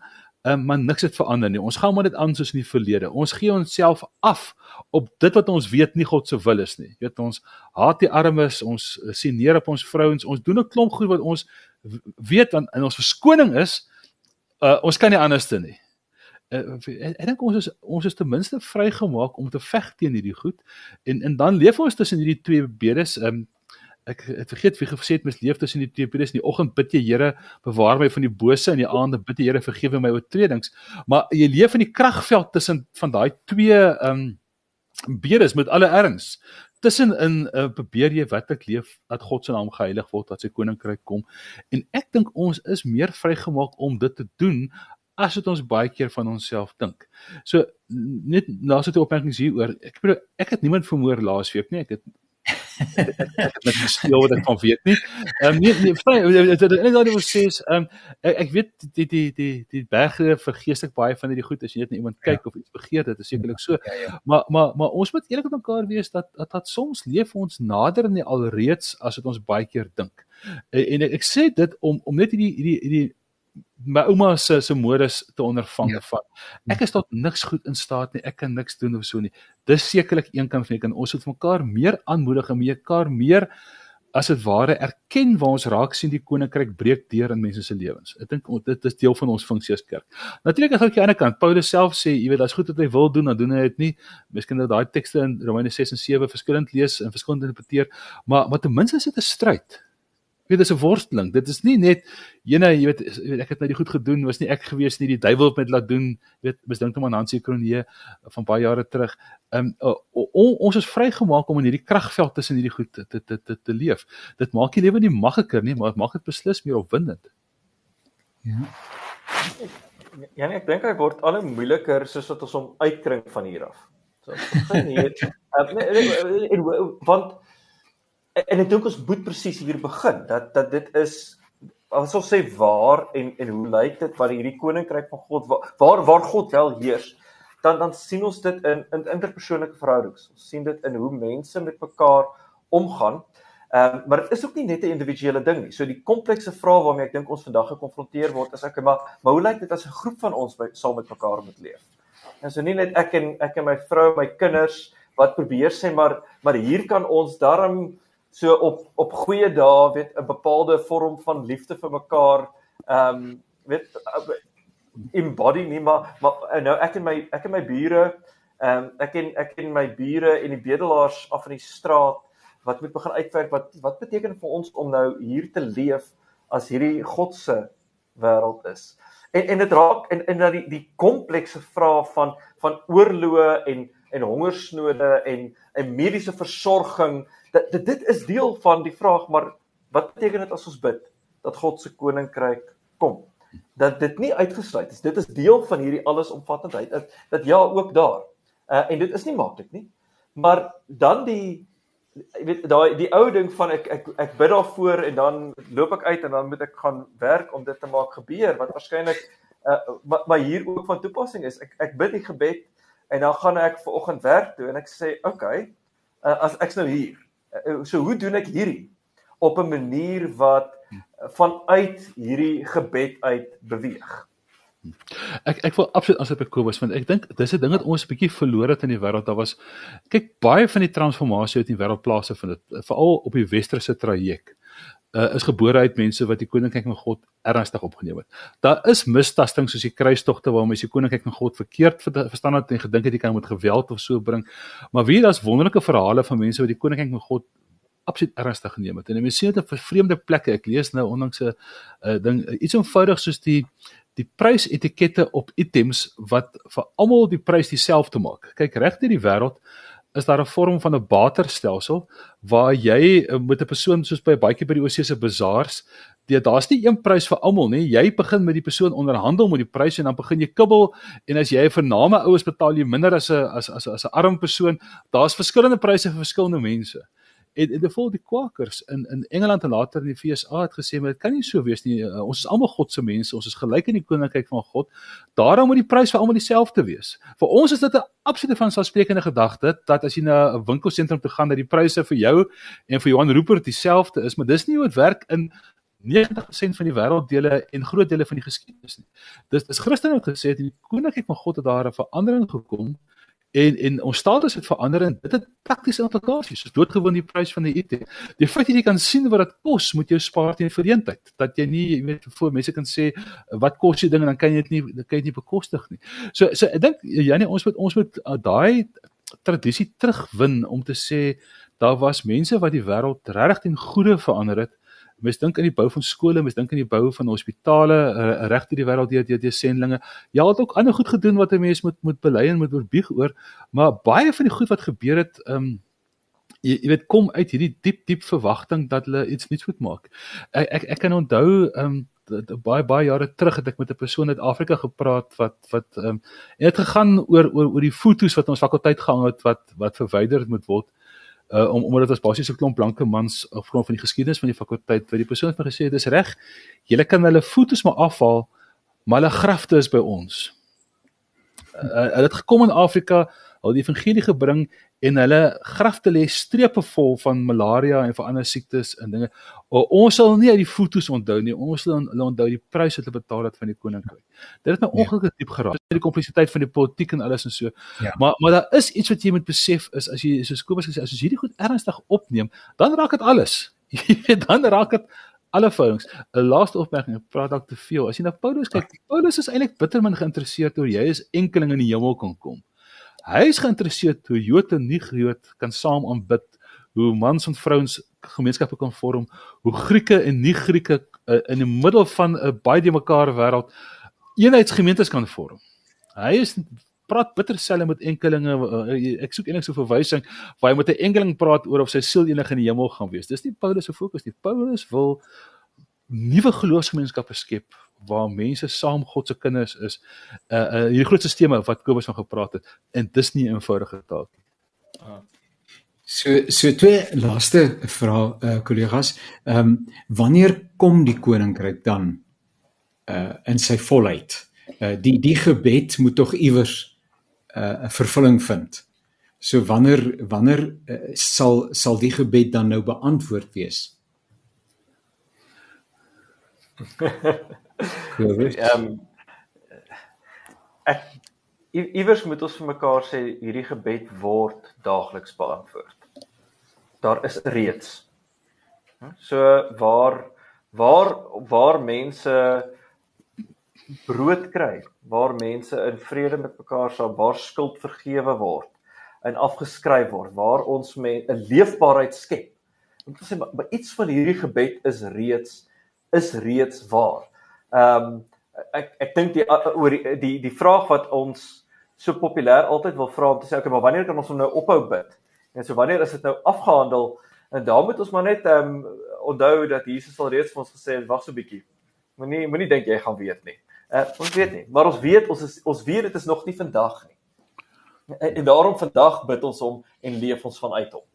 um, maar niks het verander nie. Ons gaan maar net aan soos in die verlede. Ons gee onsself af op dit wat ons weet nie God se wil is nie. Jy weet ons haat die armes, ons sien neer op ons vrouens, ons doen 'n klomp goed wat ons weet want in ons verskoning is uh, ons kan nie anderste nie uh, ek dink ons is ons is ten minste vrygemaak om te veg teen hierdie goed. En en dan leef ons tussen hierdie twee bedes. Um, ek het vergeet wie gesê het mens leef tussen die twee periodes in die oggend bid jy Here bewaar my van die bose. En die aande bid jy Here vergewe my oortredings. Maar jy leef in die kragveld tussen van daai twee ehm um, bedes met alle erns. Tussenin uh, probeer jy wat ek leef dat God se naam geheilig word dat sy koninkryk kom. En ek dink ons is meer vrygemaak om dit te doen as wat ons baie keer van onsself dink. So net laaste opmerkings hieroor. Ek bedoel ek het niemand vermoor laasweek nie. Ek het ek het gespeel wat ek van weet nie. Ehm um, nee nee, net daai wat sê is ehm ek, ek weet die die die die berge vergeeslik baie van hierdie goed as jy net na iemand kyk ja. of iets begeer dit is sekerlik so. Ja, ja. Maar maar maar ons moet eerlik met mekaar wees dat dat, dat soms leef ons nader in die alreeds as wat ons baie keer dink. En, en ek, ek sê dit om om net hierdie hierdie hierdie my ouma se se modus te ondervang ja. van. Ek is tot niks goed in staat nie. Ek kan niks doen of so nie. Dis sekerlik een kant van die kan ons moet mekaar meer aanmoedig en mekaar meer as dit ware erken waar ons raak sien die koninkryk breek deur in mense se lewens. Ek dink dit is deel van ons funksie as kerk. Natuurlik as ek aan die ander kant Paulus self sê, jy weet, daar's goed wat hy wil doen, dan doen hy dit nie. Miskien dat daai tekste in Romeine 6 en 7 verskillend lees en verskillend interpreteer, maar maar ten minste is dit 'n stryd weet dis 'n worsteling. Dit is nie net jene, jy weet ek het nou die goed gedoen, was nie ek gewees nie, die duiwel het my laat doen. Weet misdink hom aan Hansie Kronee van baie jare terug. Ehm um, uh, ons is vrygemaak om in hierdie kragveld tussen hierdie goed te te te te leef. Dit maak die lewe nie makliker nie, maar dit maak dit beslis meer opwindend. Ja. Ja, nee, ek dink hy word al hoe moeiliker soos wat ons hom uitkring van hier af. So, hier, uh, nee, nee, nee, want en ek dink ons moet presies hier begin dat dat dit is as ons sê waar en en hoe lyk dit wat hierdie koninkryk van God waar waar God wel heers dan dan sien ons dit in in interpersoonlike verhoudings. Ons sien dit in hoe mense met mekaar omgaan. Um, maar dit is ook nie net 'n individuele ding nie. So die komplekse vraag waarmee ek dink ons vandag gekonfronteer word is ek maar maar hoe lyk dit as 'n groep van ons by, saam met mekaar moet leef? En so nie net ek en ek en my vrou my kinders wat probeer sê maar maar hier kan ons darm so op op goeie dae weet 'n bepaalde vorm van liefde vir mekaar ehm um, weet embody nie maar maar nou ek en my ek en my bure ehm um, ek en ek en my bure en die bedelaars af in die straat wat moet begin uitwerk wat wat beteken vir ons om nou hier te leef as hierdie God se wêreld is? En en dit raak en en dat die die komplekse vrae van van oorloë en en hongersnode en en mediese versorging dat dit, dit is deel van die vraag maar wat beteken dit as ons bid dat God se koninkryk kom? Dat dit nie uitgesluit is. Dit is deel van hierdie allesomvattendheid. Dat, dat ja ook daar. Uh, en dit is nie maklik nie. Maar dan die weet daai die ou ding van ek ek ek bid daarvoor en dan loop ek uit en dan moet ek gaan werk om dit te maak gebeur wat waarskynlik uh, maar, maar hier ook van toepassing is ek ek bid die gebed en dan gaan ek ver oggend werk toe en ek sê okay uh, as ek's nou hier so hoe doen ek hierdie op 'n manier wat vanuit hierdie gebed uit beweeg? Ek ek wil absoluut aansluit by Kobus want ek dink dis 'n ding wat ons 'n bietjie verloor het in die wêreld. Daar was kyk baie van die transformasie in die wêreld plaasvind het veral op die westerse traject uh, is gebore uit mense wat die koninkryk van God ernstig opgeneem het. Daar is mistasting soos die kruistogte waar mense die koninkryk van God verkeerd verstaan het en gedink het jy kan met geweld of so bring. Maar wie daar's wonderlike verhale van mense wat die koninkryk van God absoluut ernstig geneem het. En mense sien dit op vreemde plekke. Ek lees nou onlangs 'n uh, ding iets eenvoudig soos die die prysetikette op items wat vir almal die prys dieselfde maak. Kyk reg deur die wêreld is daar 'n vorm van 'n barterstelsel waar jy eh, met 'n persoon soos by baie by die Oseese bazaars, daar's nie een prys vir almal nie. Jy begin met die persoon onderhandel met die prys en dan begin jy kibbel en as jy vir name oues betaal jy minder as 'n as as as 'n arm persoon. Daar's verskillende pryse vir verskillende mense en die vol die kwakers in in Engeland en later in die FSA het gesê maar dit kan nie so wees nie. Uh, ons is almal God se mense ons is gelyk in die koninkryk van God. Daarom moet die prys vir almal dieselfde wees. Vir ons is dit 'n absolute vanselfsprekende gedagte dat as jy na 'n winkelsentrum toe gaan dat die pryse vir jou en vir Johan Rupert dieselfde is maar dis nie hoe dit werk in 90% van die wêrelddele en groot dele van die geskiedenis nie. Dis dis Christene het gesê dat in die koninkryk van God het daar 'n verandering gekom en en ons status het verander en dit het praktiese implikasies. Soos doodgewoon die prys van die IT. Die feit dat jy kan sien wat dit kos, moet jou spaar teen verdeeldheid. Dat jy nie, jy weet, voor mense kan sê wat kos die ding en dan kan jy dit nie dan kan jy dit nie bekostig nie. So so ek dink Janie ons moet ons moet uh, daai tradisie terugwin om te sê daar was mense wat die wêreld regtig ten goeie verander het. Mens dink aan die bou van skole, mens dink aan die bou van hospitale uh, reg deur die wêreld deur deur sendlinge. Ja, het ook ander goed gedoen wat 'n mens moet moet bely en moet oorbieg oor, maar baie van die goed wat gebeur het, ehm um, jy, jy weet kom uit hierdie diep diep verwagting dat hulle iets nuuts moet maak. Ek ek, ek kan onthou ehm um, baie baie jare terug het ek met 'n persoon uit Afrika gepraat wat wat ehm um, dit gegaan oor oor oor die fotos wat ons fakulteit gehang het wat wat verwyder moet word uh om omdat ons basies 'n klomp blanke mans op grond van die geskiedenis van die fakulteit wat die persoon het my gesê dis reg julle kan hulle fotos maar afhaal maar hulle grafte is by ons. Uh, hulle het gekom in Afrika, hulle die evangelie gebring en hulle grafte lê strepe vol van malaria en van ander siektes en dinge. O, ons sal nie uit die fotos onthou nie. Ons sal hulle onthou die prys wat hulle betaal het van die koninkryk. Dit het my ja. ongelukkig diep geraak. Die kompleksiteit van die politiek en alles en so. Ja. Maar maar daar is iets wat jy moet besef is as jy soos Kobus gesê as jy hierdie goed ernstig opneem, dan raak dit alles. Jy weet dan raak dit alle verhoudings. 'n Laaste opmerking, ek praat dalk te veel. As jy na Paulus kyk, Paulus is eintlik bitter min geïnteresseerd oor jy is enkeling in die hemel kan kom. Hy is geïnteresseerd hoe Jood en nie-Jood kan saam aanbid, hoe mans en vrouens gemeenskappe kan vorm, hoe Grieke en nie-Grieke uh, in die middel van 'n uh, baie die mekaar wêreld eenheidsgemeentes kan vorm. Hy is praat bitter selde met enkelinge uh, ek soek enige so verwysing waar hy met 'n enkeling praat oor of sy siel enig in die hemel gaan wees. Dis nie Paulus se fokus nie. Paulus wil nuwe geloofsgemeenskappe skep waar mense saam God se kinders is. Uh uh hierdie groot sisteme wat Kobus van gepraat het en dis nie 'n eenvoudige taak nie. Ah. So so twee laaste vrae uh kollegas. Ehm um, wanneer kom die koninkryk dan uh in sy volheid? Uh die die gebed moet tog iewers uh 'n vervulling vind. So wanneer wanneer uh, sal sal die gebed dan nou beantwoord wees? Ehm ek iewers moet ons vir mekaar sê hierdie gebed word daagliks beantwoord. Daar is reeds. So waar waar waar mense brood kry, waar mense in vrede met mekaar sal, waar skuld vergewe word en afgeskryf word, waar ons 'n leefbaarheid skep. Om te sê maar iets van hierdie gebed is reeds is reeds waar. Ehm um, ek ek dink die oor die, die die vraag wat ons so populêr altyd wil vra om te sê okay, maar wanneer kan ons nou ophou bid? En so wanneer is dit nou afgehandel? En daar moet ons maar net ehm um, onthou dat Jesus al reeds vir ons gesê het wag so 'n bietjie. Moenie moenie dink jy gaan weet nie. Uh, ons weet nie, maar ons weet ons is ons weet dit is nog nie vandag nie. En, en daarom vandag bid ons hom en leef ons vanuit hom.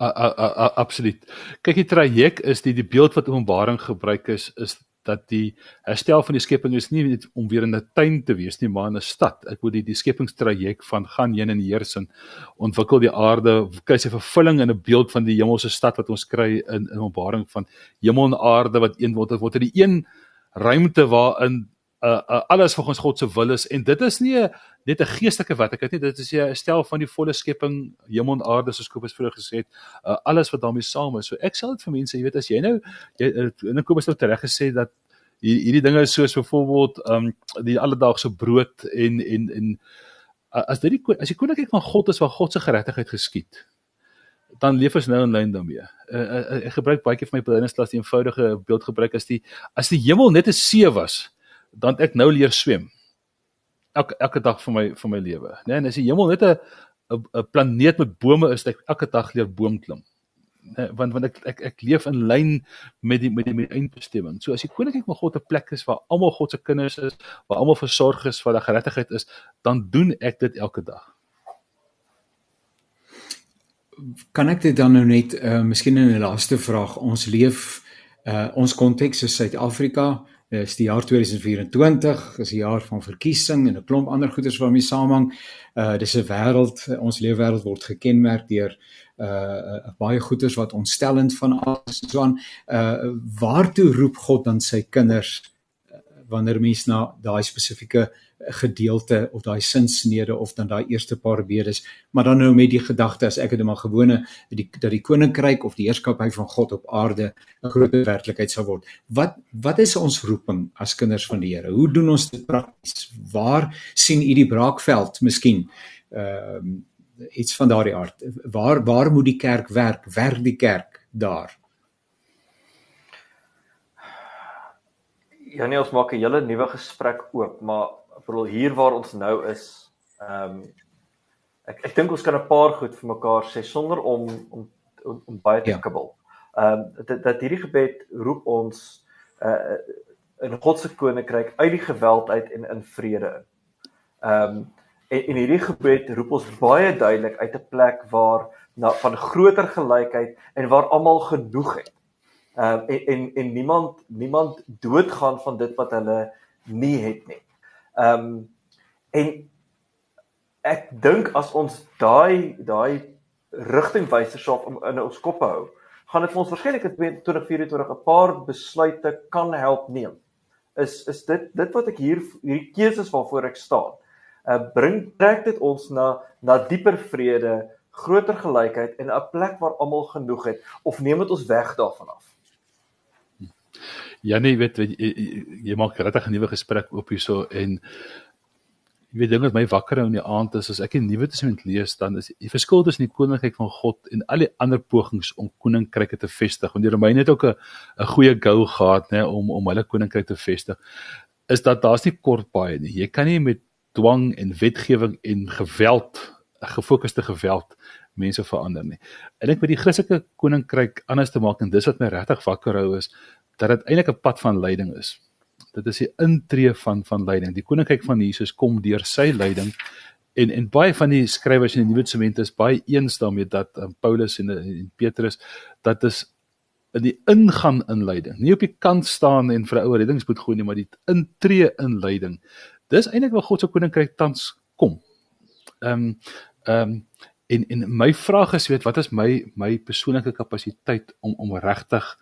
Uh, uh, uh, absoluut. Kyk die traject is die die beeld wat Openbaring gebruik is is dat die herstel van die skepping is nie net om weer in 'n tuin te wees nie, maar in 'n stad. Ek wil die die skepingstraject van gaan heen en heers en ontwikkel die aarde, kry sy vervulling in 'n beeld van die hemelse stad wat ons kry in in Openbaring van hemel en aarde wat een word word in die een ruimte waarin uh, uh alles volgens God se wil is. En dit is nie net 'n geestelike werklikheid nie dit is 'n stel van die volle skepping hemel en aarde soos Kobus vroeër gesê het uh, alles wat daarmee saam is. So ek sal dit vir mense jy weet as jy nou jy uh, Kobus het reg gesê dat hierdie dinge soos byvoorbeeld um die alledaagse brood en en en as dit die as die koninkryk van God is waar God se geregtigheid geskied dan leef ons nou in lyn daarmee. Ek gebruik baie keer vir my beleidingsklas die eenvoudige beeld gebruik as die as die hemel net 'n see was, dan ek nou leer swem. Elke elke dag van my van my lewe, né? Nee, en as die hemel net 'n 'n planeet met bome is, ek elke dag leer boom klim. Nee, want want ek ek ek leef in lyn met die met die, die eindbestemming. So as die koninkryk van God 'n plek is waar almal God se kinders is, waar almal versorg is, waar daar geregtigheid is, dan doen ek dit elke dag. Kan ek dit dan nou net uh miskien in 'n laaste vraag. Ons leef uh ons konteks is Suid-Afrika is die jaar 2024 is 'n jaar van verkiesing en 'n klomp ander goeders waarmee samehang. Uh dis 'n wêreld ons leefwêreld word gekenmerk deur uh, uh baie goeders wat ontstellend van alles so aan. Uh waartoe roep God dan sy kinders uh, wanneer mens na daai spesifieke gedeelte of daai sinsnede of dan daai eerste paar bedes maar dan nou met die gedagte as ek dit maar gewone die dat die koninkryk of die heerskappy van God op aarde 'n groot werklikheid sal word wat wat is ons roeping as kinders van die Here hoe doen ons dit prakties waar sien u die braakveld miskien ehm uh, iets van daardie aard. Waar waar moet die kerk werk? Werk die kerk daar? Ja nee, ons maak 'n hele nuwe gesprek oop, maar bedoel hier waar ons nou is, ehm um, ek ek dink ons kan 'n paar goed vir mekaar sê sonder om om om, om baie te ja. kibbel. Ehm um, dat dat hierdie gebed roep ons uh in God se koninkryk uit die geweld uit en in vrede in. Ehm um, en, en hierdie gebed roep ons baie duidelik uit 'n plek waar na van groter gelykheid en waar almal genoeg het. Ehm uh, en, en en niemand niemand doodgaan van dit wat hulle nie het nie. Ehm um, en ek dink as ons daai daai rigtingwysers op in ons koppe hou, gaan dit vir ons waarskynlik in 2024 'n paar besluite kan help neem. Is is dit dit wat ek hier hierdie keuses waarvoor ek staan. Uh bring trek dit ons na na dieper vrede, groter gelykheid en 'n plek waar almal genoeg het of neem dit ons weg daarvan af? Ja nee, weet jy, jy, jy maak regtig 'n nuwe gesprek oop hierso en jy weet ding wat my wakker hou in die aand is as ek die Nuwe Testament lees dan is die verskil tussen die koninkryk van God en al die ander pogings om koninkryke te vestig. Want die Romeine het ook 'n 'n goeie gou gehad nê om om hulle koninkryk te vestig. Is dat daar's nie kort baie nie. Jy kan nie met dwang en wetgewing en geweld, gefokusde geweld mense verander nie. En ek met die Christelike koninkryk anders te maak en dis wat my regtig wakker hou is dat dit eintlik 'n pad van lyding is. Dit is die intree van van lyding. Die koninkryk van Jesus kom deur sy lyding en en baie van die skrywers in die Nuwe Testament is baie eens daarmee dat um, Paulus en, en Petrus dat is in die ingaan in lyding. Nie op die kant staan en vir 'n ou reddingsboot gooi nie, maar die intree in lyding. Dis eintlik waar God se koninkryk tans kom. Ehm um, ehm um, en en my vraag is weet wat is my my persoonlike kapasiteit om om regtig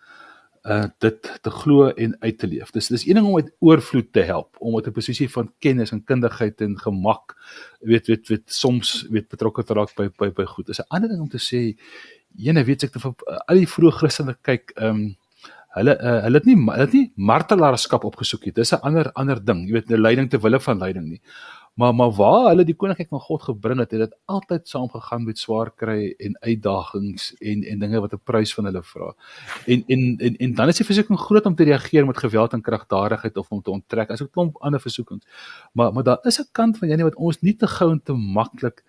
uh dit te glo en uit te leef. Dis dis een ding om met oorvloed te help, om met 'n posisie van kennis en kundigheid en gemak weet weet weet soms weet betrokke te raak by by by goed. Dis 'n ander ding om te sê jene weet ek uh, al die vroeë Christene kyk um, hulle uh, hulle het nie hulle het nie martelaarskap opgesoek nie. Dis 'n ander ander ding, jy weet 'n lyding te wille van lyding nie. Maar maar waar hulle die koninkryk van God gebring het, het dit altyd saamgegaan met swaar kry en uitdagings en en dinge wat 'n prys van hulle vra. En en en en dan is die versoeking groot om te reageer met geweld en kragtadigheid of om te onttrek. As 'n klomp ander versoekings. Maar maar daar is 'n kant van Janie wat ons nie te gou en te maklik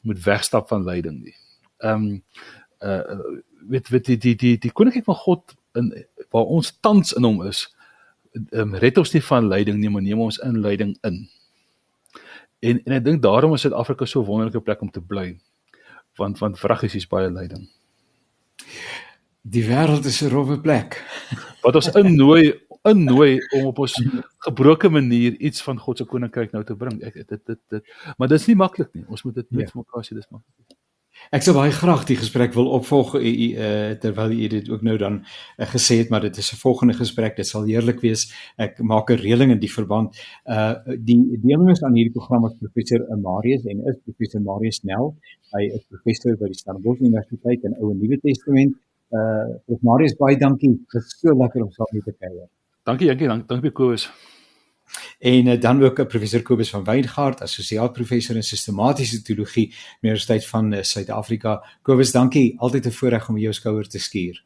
moet wegstap van lyding nie. Ehm um, uh weet weet die die die die koninkryk van God in waar ons tans in hom is, ehm um, red ons nie van lyding nie, maar neem ons in lyding in. En en ek dink daarom is Suid-Afrika so 'n wonderlike plek om te bly. Want want vraggies is baie lyding. Die wêreld is 'n rowwe plek. Wat ons innooi innooi om op ons gebroke manier iets van God se koninkryk nou te bring. Ek dit dit dit maar dit is nie maklik nie. Ons moet dit net ja. vir mekaar sê dis maklik. Ek sou baie graag die gesprek wil opvolg uh, terwyl u dit ook nou dan uh, gesê het maar dit is 'n volgende gesprek dit sal heerlik wees. Ek maak 'n reëling in die verband. Uh die deelnemers aan hierdie program is professor Marius en is professor Marius Nel. Hy is professor by die Stellenbosch Universiteit in Ou en Nuwe Testament. Uh prof Marius baie dankie. Dit is so lekker om saam met te kuier. Dankie dankie dankie Kobus En uh, dan ook 'n professor Kobus van Wyngaard, assosiaat professor in sistematiese teologie, Universiteit van uh, Suid-Afrika. Kobus, dankie. Altyd 'n voorreg om jou skouer te skuur.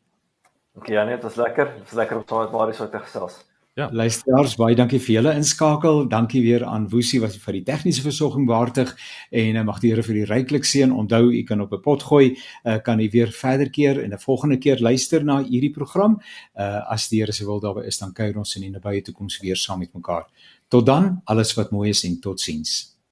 Dankie Janie, dit was lekker. Dit was lekker om saam met Marius te gesels. Ja. Luisteraars, baie dankie vir julle inskakel. Dankie weer aan Woesie wat vir die tegniese versorging behartig en uh, mag die Here vir u ryklik seën. Onthou, u kan op 'n pot gooi, uh, kan u weer verder keer en 'n volgende keer luister na hierdie program. Uh as die Here se wil daarby is, dan kuier ons in die nabye toekoms weer saam met mekaar. Tot dan, alles wat mooi is en totsiens.